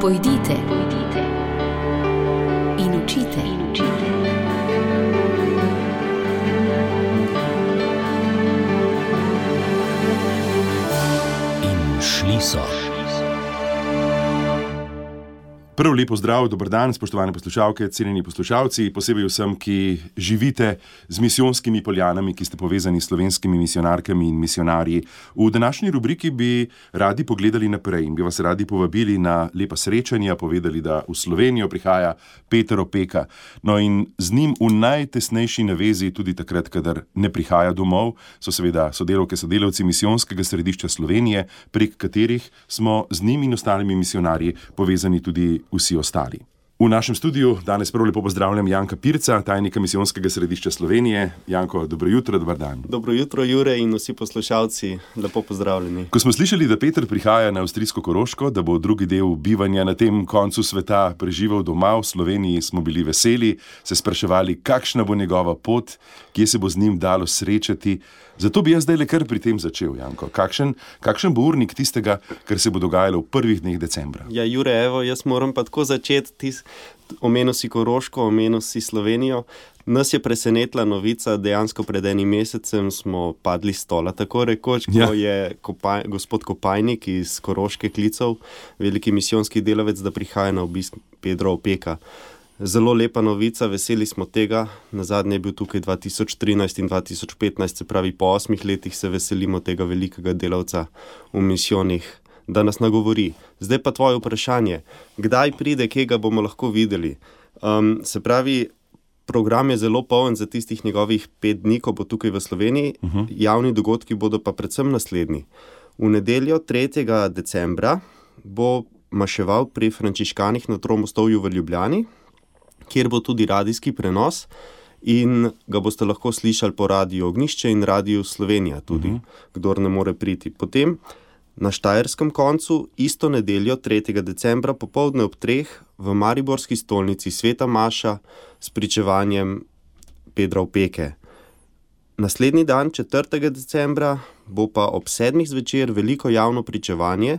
Pojdite, pojdite in učite. In učite. In šli so. Prvo lepo zdrav, dober dan, spoštovane poslušalke, cenjeni poslušalci, posebej vsem, ki živite z misijonskimi poljanami, ki ste povezani s slovenskimi misionarkami in misionarji. V današnji rubriki bi radi pogledali naprej in bi vas radi povabili na lepa srečanja, povedali, da v Slovenijo prihaja Peter Opeka. No in z njim v najtesnejši navezi, tudi takrat, kadar ne prihaja domov, so seveda sodelovke, sodelavci misijonskega središča Slovenije, prek katerih smo z njimi in ostalimi misionarji povezani tudi vsi ostali. V našem studiu danes prvo lepo pozdravljam Janka Pirca, tajnika misijonskega središča Slovenije. Janko, dobro jutro, dober dan. Dobro jutro, Jure in vsi poslušalci, lepo pozdravljeni. Ko smo slišali, da Peter prihaja na avstrijsko Koroško, da bo drugi del bivanja na tem koncu sveta preživel doma v Sloveniji, smo bili veseli, se spraševali, kakšna bo njegova pot, kje se bo z njim dalo srečati. Zato bi jaz zdaj le kar pri tem začel, Janko. Kakšen, kakšen bo urnik tistega, kar se bo dogajalo v prvih dneh decembra? Ja, Jure, evo, jaz moram pa tako začeti. Omenil si Koroško, omenil si Slovenijo. Nas je presenetila novica, dejansko pred enim mesecem smo padli stola. Tako rekoč, ko ja. je kopaj, gospod Kopajnik iz Koroške klical, veliki misijonski delavec, da prihaja na obisk Pedro Opeka. Zelo lepa novica, veseli smo tega. Na zadnje je bil tukaj 2013 in 2015, se pravi, po osmih letih se veselimo tega velikega delavca v misijonih, da nas nagovori. Zdaj pa tvoje vprašanje, kdaj pride, kje ga bomo lahko videli. Um, se pravi, program je zelo poln za tistih njegovih pet dni, ko bo tukaj v Sloveniji, uh mhm. -huh. javni dogodki bodo pa predvsem naslednji. V nedeljo 3. decembra bo maševal pri Frančiškanih na Tromostovju v Ljubljani kjer bo tudi radijski prenos. In ga boste lahko slišali po radiju Ognišče in radiju Slovenija, tudi, uh mhm. -huh. kdo ne more priti. Potem na Štajerskem koncu, isto nedeljo, 3. decembra, popoldne ob treh, v Mariborski stolnici Sveta Maša s pričevanjem Pedra Opeke. Naslednji dan, 4. decembra, bo pa ob sedmih zvečer veliko javno pričevanje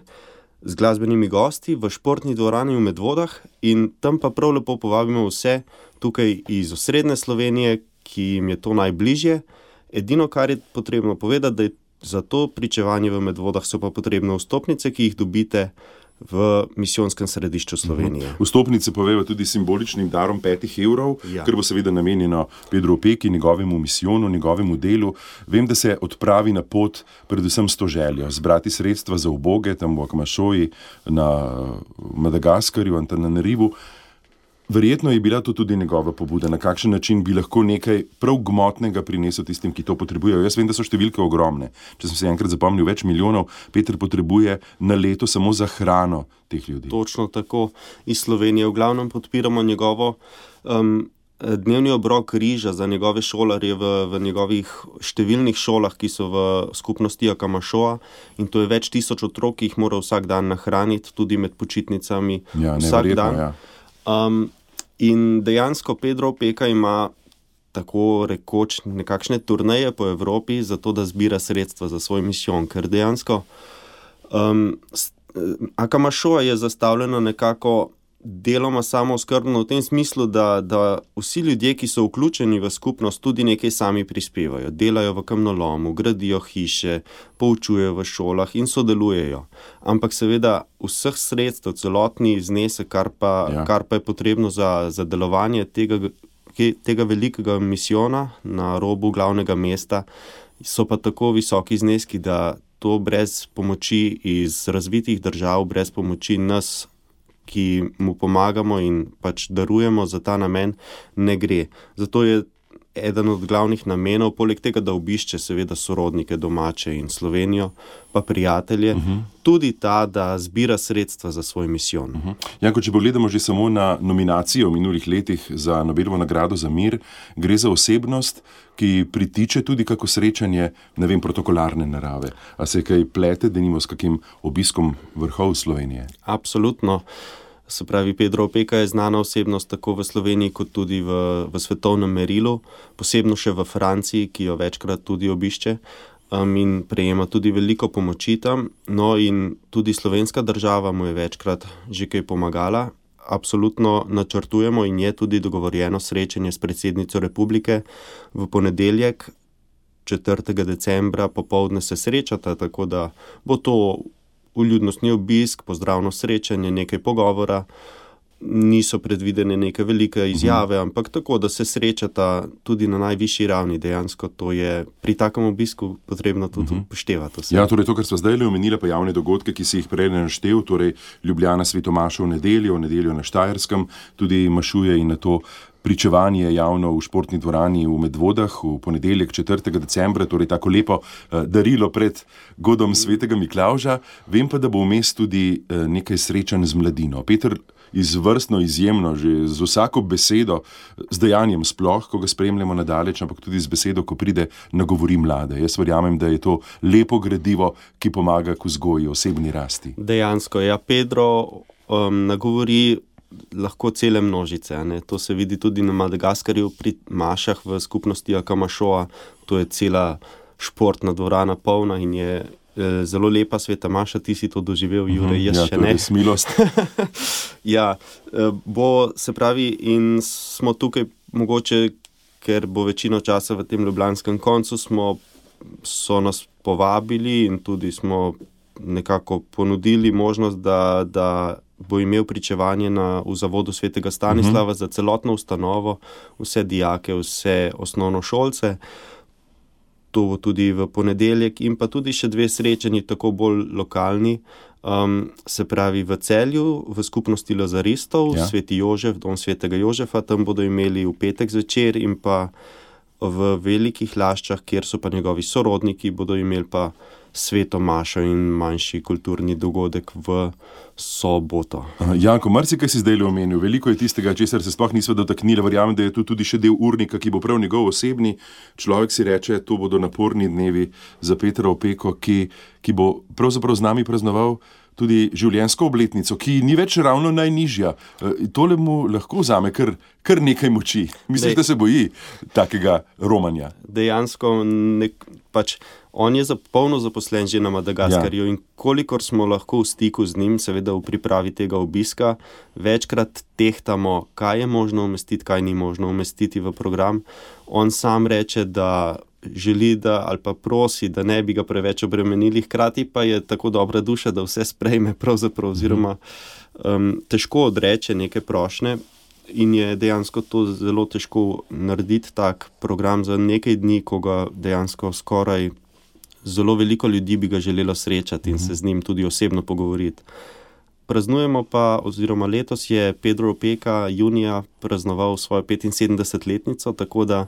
z glasbenimi gosti v športni dvorani v Medvodah in tam pa prav lepo povabimo vse tukaj iz osrednje Slovenije, ki jim je to najbližje. Edino, kar je potrebno povedati, da je za to pričevanje v Medvodah so pa potrebne vstopnice, ki jih dobite v misijonskem središču Slovenije. Uh -huh. Vstopnice povejo tudi simboličnim darom petih evrov, ja. kar bo seveda namenjeno Pedro Peki, njegovemu misijonu, njegovemu delu. Vem, da se odpravi na pot predvsem s to željo, zbrati sredstva za uboge tam v Akmašoji, na Madagaskarju, Antananarivu. Verjetno je bila to tudi njegova pobuda, na kakšen način bi lahko nekaj prav gmotnega prinesel tistim, ki to potrebujejo. Jaz vem, da so številke ogromne. Če sem se enkrat zapomnil, več milijonov Petr potrebuje na leto samo za hrano teh ljudi. Točno tako. Iz Slovenije v glavnem podpiramo njegovo. Um, Dnevni obrok križa za njegove šolarje v, v njegovih številnih šolah, ki so v skupnosti Akamašoa, in to je več tisoč otrok, ki jih mora vsak dan nahraniti, tudi med počitnicami. Ja, vsak dan. Ja. Um, In dejansko Pedro Peka ima tako rekoč nekakšne turneje po Evropi, zato da zbira sredstva za svoj misijon. Ker dejansko um, Akamašoa je zastavljena nekako deloma samo skrbno v tem smislu, da, da vsi ljudje, ki so vključeni v skupnost, tudi nekaj sami prispevajo. Delajo v kamnolomu, gradijo hiše, poučujejo v šolah in sodelujejo. Ampak seveda vseh sredstev, celotni znesek, kar pa, ja. kar pa je potrebno za, za delovanje tega, tega velikega misijona na robu glavnega mesta, so pa tako visoki zneski, da to brez pomoči iz razvitih držav, brez pomoči nas ki mu pomagamo in pač darujemo za ta namen, ne gre. Zato je eden od glavnih namenov, poleg tega, da obišče seveda sorodnike domače in Slovenijo, pa prijatelje, uh mhm. -huh. tudi ta, da zbira sredstva za svoj misijon. Uh -huh. Janko, če pogledamo že samo na nominacijo v minulih letih za Nobelovo nagrado za mir, gre za osebnost, ki pritiče tudi kako srečanje, ne vem, protokolarne narave. A se kaj plete, da nimo s kakim obiskom vrhov Slovenije? Absolutno. Se pravi, Pedro Opeka je znana osebnost tako v Sloveniji, kot tudi v, v svetovnem merilu, posebno še v Franciji, ki jo večkrat tudi obišče. um, in prejema tudi veliko pomoči tam. No, in tudi slovenska država mu je večkrat že kaj pomagala. Absolutno načrtujemo in je tudi dogovorjeno srečanje s predsednico republike v ponedeljek, 4. decembra, popovdne se srečata, tako da bo to uljudnostni obisk, pozdravno srečanje, nekaj pogovora niso predvidene neke velike izjave, uh -huh. ampak tako, da se srečata tudi na najvišji ravni. Dejansko to je pri takem obisku potrebno tudi -huh. upoštevati. Ja, torej to, kar smo zdaj omenili, pa javne dogodke, ki si jih prej naštel, torej Ljubljana svetomaša v nedeljo, v nedeljo na Štajerskem, tudi mašuje in na to. Pričevanje javno v športni dvorani v Medvodah v ponedeljek 4. decembra, torej tako lepo uh, darilo pred godom svetega Miklauža. Vem pa, da bo vmes tudi uh, nekaj srečanj z mladino. Peter, izvrstno, izjemno, že z vsako besedo, z dejanjem, sploh, ko ga spremljamo nadalječ, ampak tudi z besedo, ko pride na govori mlade. Jaz verjamem, da je to lepo gradivo, ki pomaga k vzgoji, osebni rasti. Dejansko, ja, Pedro um, nagovori. Lahko cele množice. Ne? To se vidi tudi na Madagaskarju, pri Mašah v skupnosti Akamašoa. To je cela športna dvorana, polna in je Eh, zelo lepa sveta Maša, ti si to doživel, mhm, Jure, jaz ja, še ne. Smilost. ja, eh, bo se pravi, in smo tukaj mogoče, ker bo večino časa v tem ljubljanskem koncu, smo, so nas povabili in tudi smo nekako ponudili možnost, da, da bo imel pričevanje na, v zavodu svetega Stanislava uh -huh. za celotno ustanovo, vse dijake, vse osnovnošolce to bo tudi v ponedeljek, in pa tudi še dve srečanji, tako bolj lokalni, um, se pravi v celju, v skupnosti Lazaristov, ja. Sveti Jožef, dom svetega Jožefa, tam bodo imeli v petek zvečer, in pa v velikih laščah, kjer so pa njegovi sorodniki, bodo imeli pa sveto mašo in manjši kulturni dogodek v soboto. Janko, marsikaj si zdaj le omenil, veliko je tistega, česar se sploh nismo dotaknili. Verjamem, da je tu tudi še del urnika, ki bo prav njegov osebni. Človek si reče, to bodo naporni dnevi za Petra Opeko, ki, ki bo pravzaprav z nami praznoval tudi življenjsko obletnico, ki ni več ravno najnižja. E, tole mu lahko vzame kar, kar nekaj moči. Mislim, da se boji takega romanja. Dejansko, nek, pač, on je za polno zaposlen že na Madagaskarju ja. in kolikor smo lahko v stiku z njim, seveda v pripravi tega obiska, večkrat tehtamo, kaj je možno umestiti, kaj ni možno umestiti v program. On sam reče, da želi, da, ali pa prosi, da ne bi ga preveč obremenili, hkrati pa je tako dobra duša, da vse sprejme, oziroma um, težko odreče neke prošle. In je dejansko to zelo težko narediti, tak program za nekaj dni, ko ga dejansko skoraj zelo veliko ljudi bi ga želelo srečati in se z njim tudi osebno pogovoriti. Praznujemo pa, oziroma letos je Pedro Opeka junija praznoval svojo 75-letnico, tako da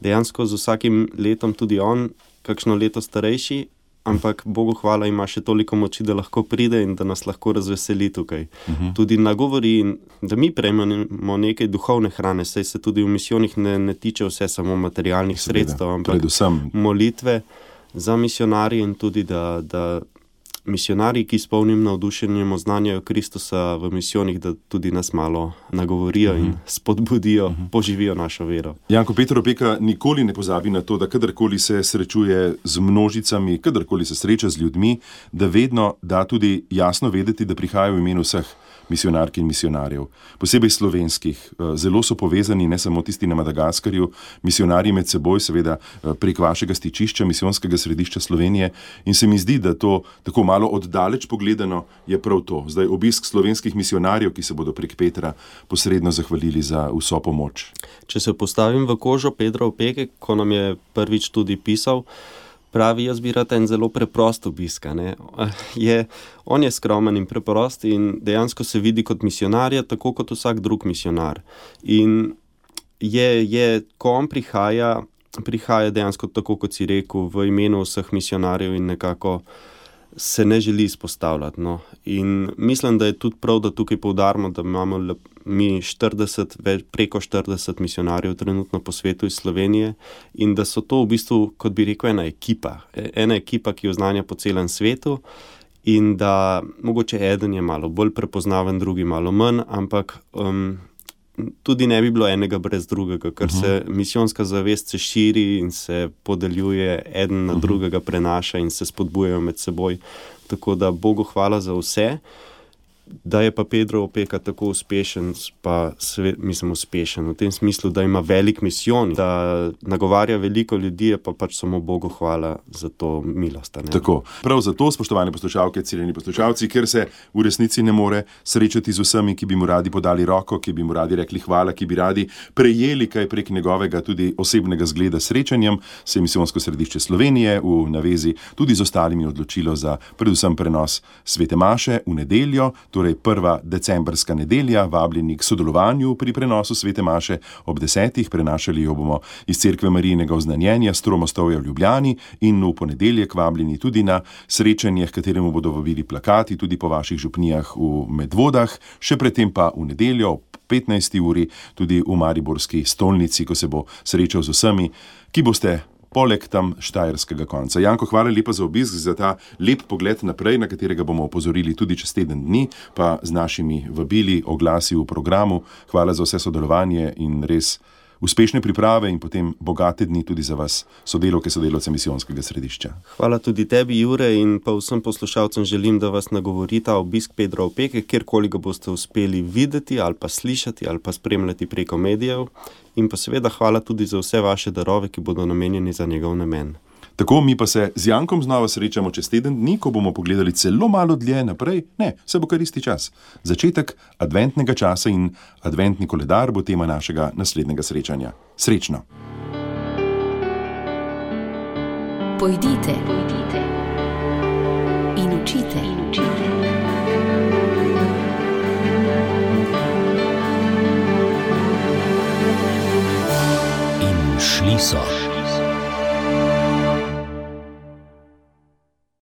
dejansko z vsakim letom tudi on, kakšno leto starejši, ampak Bogu hvala, ima še toliko moči, da lahko pride in da nas lahko razveseli tukaj. Uh mhm. -huh. Tudi nagovori, da mi prejmemo nekaj duhovne hrane, saj se tudi v misijonih ne, ne tiče vse samo materialnih Seveda, sredstev, ampak predvsem molitve za misionarje in tudi da. da misionarji, ki s polnim navdušenjem oznanjajo Kristusa v misijonih, da tudi nas malo nagovorijo uh -huh. in mhm. spodbudijo, uh mhm. -huh. poživijo našo vero. Janko Petro Peka nikoli ne pozabi na to, da kadarkoli se srečuje z množicami, kadarkoli se sreča z ljudmi, da vedno da tudi jasno vedeti, da prihaja v imenu vseh misionark in misionarjev, posebej slovenskih. Eh, zelo so povezani ne samo tisti na Madagaskarju, misionarji med seboj, seveda eh, prek vašega stičišča, misijonskega središča Slovenije. In se mi zdi, da to tako malo oddaleč pogledano je prav to. Zdaj obisk slovenskih misionarjev, ki se bodo prek Petra posredno zahvalili za vso pomoč. Če se postavim v kožo Pedra Opeke, ko nam je prvič tudi pisal pravi, jaz bi rad en zelo preprost obisk. Je, on je skromen in preprost in dejansko se vidi kot misionarja, tako kot vsak drug misionar. In je, je ko on prihaja, prihaja dejansko tako, kot si rekel, v imenu vseh misionarjev in nekako se ne želi izpostavljati. No. In mislim, da je tudi prav, da tukaj poudarimo, da imamo mi 40, preko 40 misionarjev trenutno po svetu iz Slovenije in da so to v bistvu, kot bi rekel, ena ekipa, e, ena ekipa, ki jo znanja po celem svetu. In da mogoče eden je malo bolj prepoznaven, drugi malo manj, ampak um, tudi ne bi bilo enega brez drugega, ker uh -huh. se misijonska zavest se širi in se podeljuje, eden na uh -huh. drugega prenaša in se spodbujajo med seboj. Tako da Bogu hvala za vse. Da je pa Pedro Opeka tako uspešen, pa svet, mislim, uspešen v tem smislu, da ima velik misijon, da nagovarja veliko ljudi, pa pač samo Bogu hvala za to milost. Tako. Prav zato, spoštovane poslušalke, ciljeni poslušalci, ker se v resnici ne more srečati z vsemi, ki bi mu radi podali roko, ki bi mu radi rekli hvala, ki bi radi prejeli kaj prek njegovega tudi osebnega zgleda srečanjem, se je misijonsko središče Slovenije v navezi tudi z ostalimi odločilo za predvsem prenos Svete Maše v nedeljo torej prva decembrska nedelja, vabljeni k sodelovanju pri prenosu Svete Maše ob desetih, prenašali jo bomo iz Cerkve Marijinega oznanjenja Stromostovja v Ljubljani in v ponedeljek vabljeni tudi na srečanje, kateremu bodo vabili plakati tudi po vaših župnijah v Medvodah, še predtem pa v nedeljo ob 15. uri tudi v Mariborski stolnici, ko se bo srečal z vsemi, ki boste poleg tam štajerskega konca. Janko, hvala lepa za obisk, za ta lep pogled naprej, na katerega bomo opozorili tudi čez teden dni, pa z našimi vabili, oglasi v programu. Hvala za vse sodelovanje in res. Uspešne priprave in potem bogate dni tudi za vas, sodelovke, sodelovce misijonskega središča. Hvala tudi tebi, Jure, in pa vsem poslušalcem želim, da vas nagovori ta obisk Pedra Opeke, kjerkoli ga boste uspeli videti ali pa slišati ali pa spremljati preko medijev in pa seveda hvala tudi za vse vaše darove, ki bodo namenjeni za njegov namen. Tako mi pa se z Jankom znova srečamo čez teden dni, ko bomo pogledali celo malo dlje naprej. Ne, se bo kar isti čas. Začetek adventnega časa in adventni koledar bo tema našega naslednjega srečanja. Srečno! Pojdite, pojdite in učite. In učite. šli so.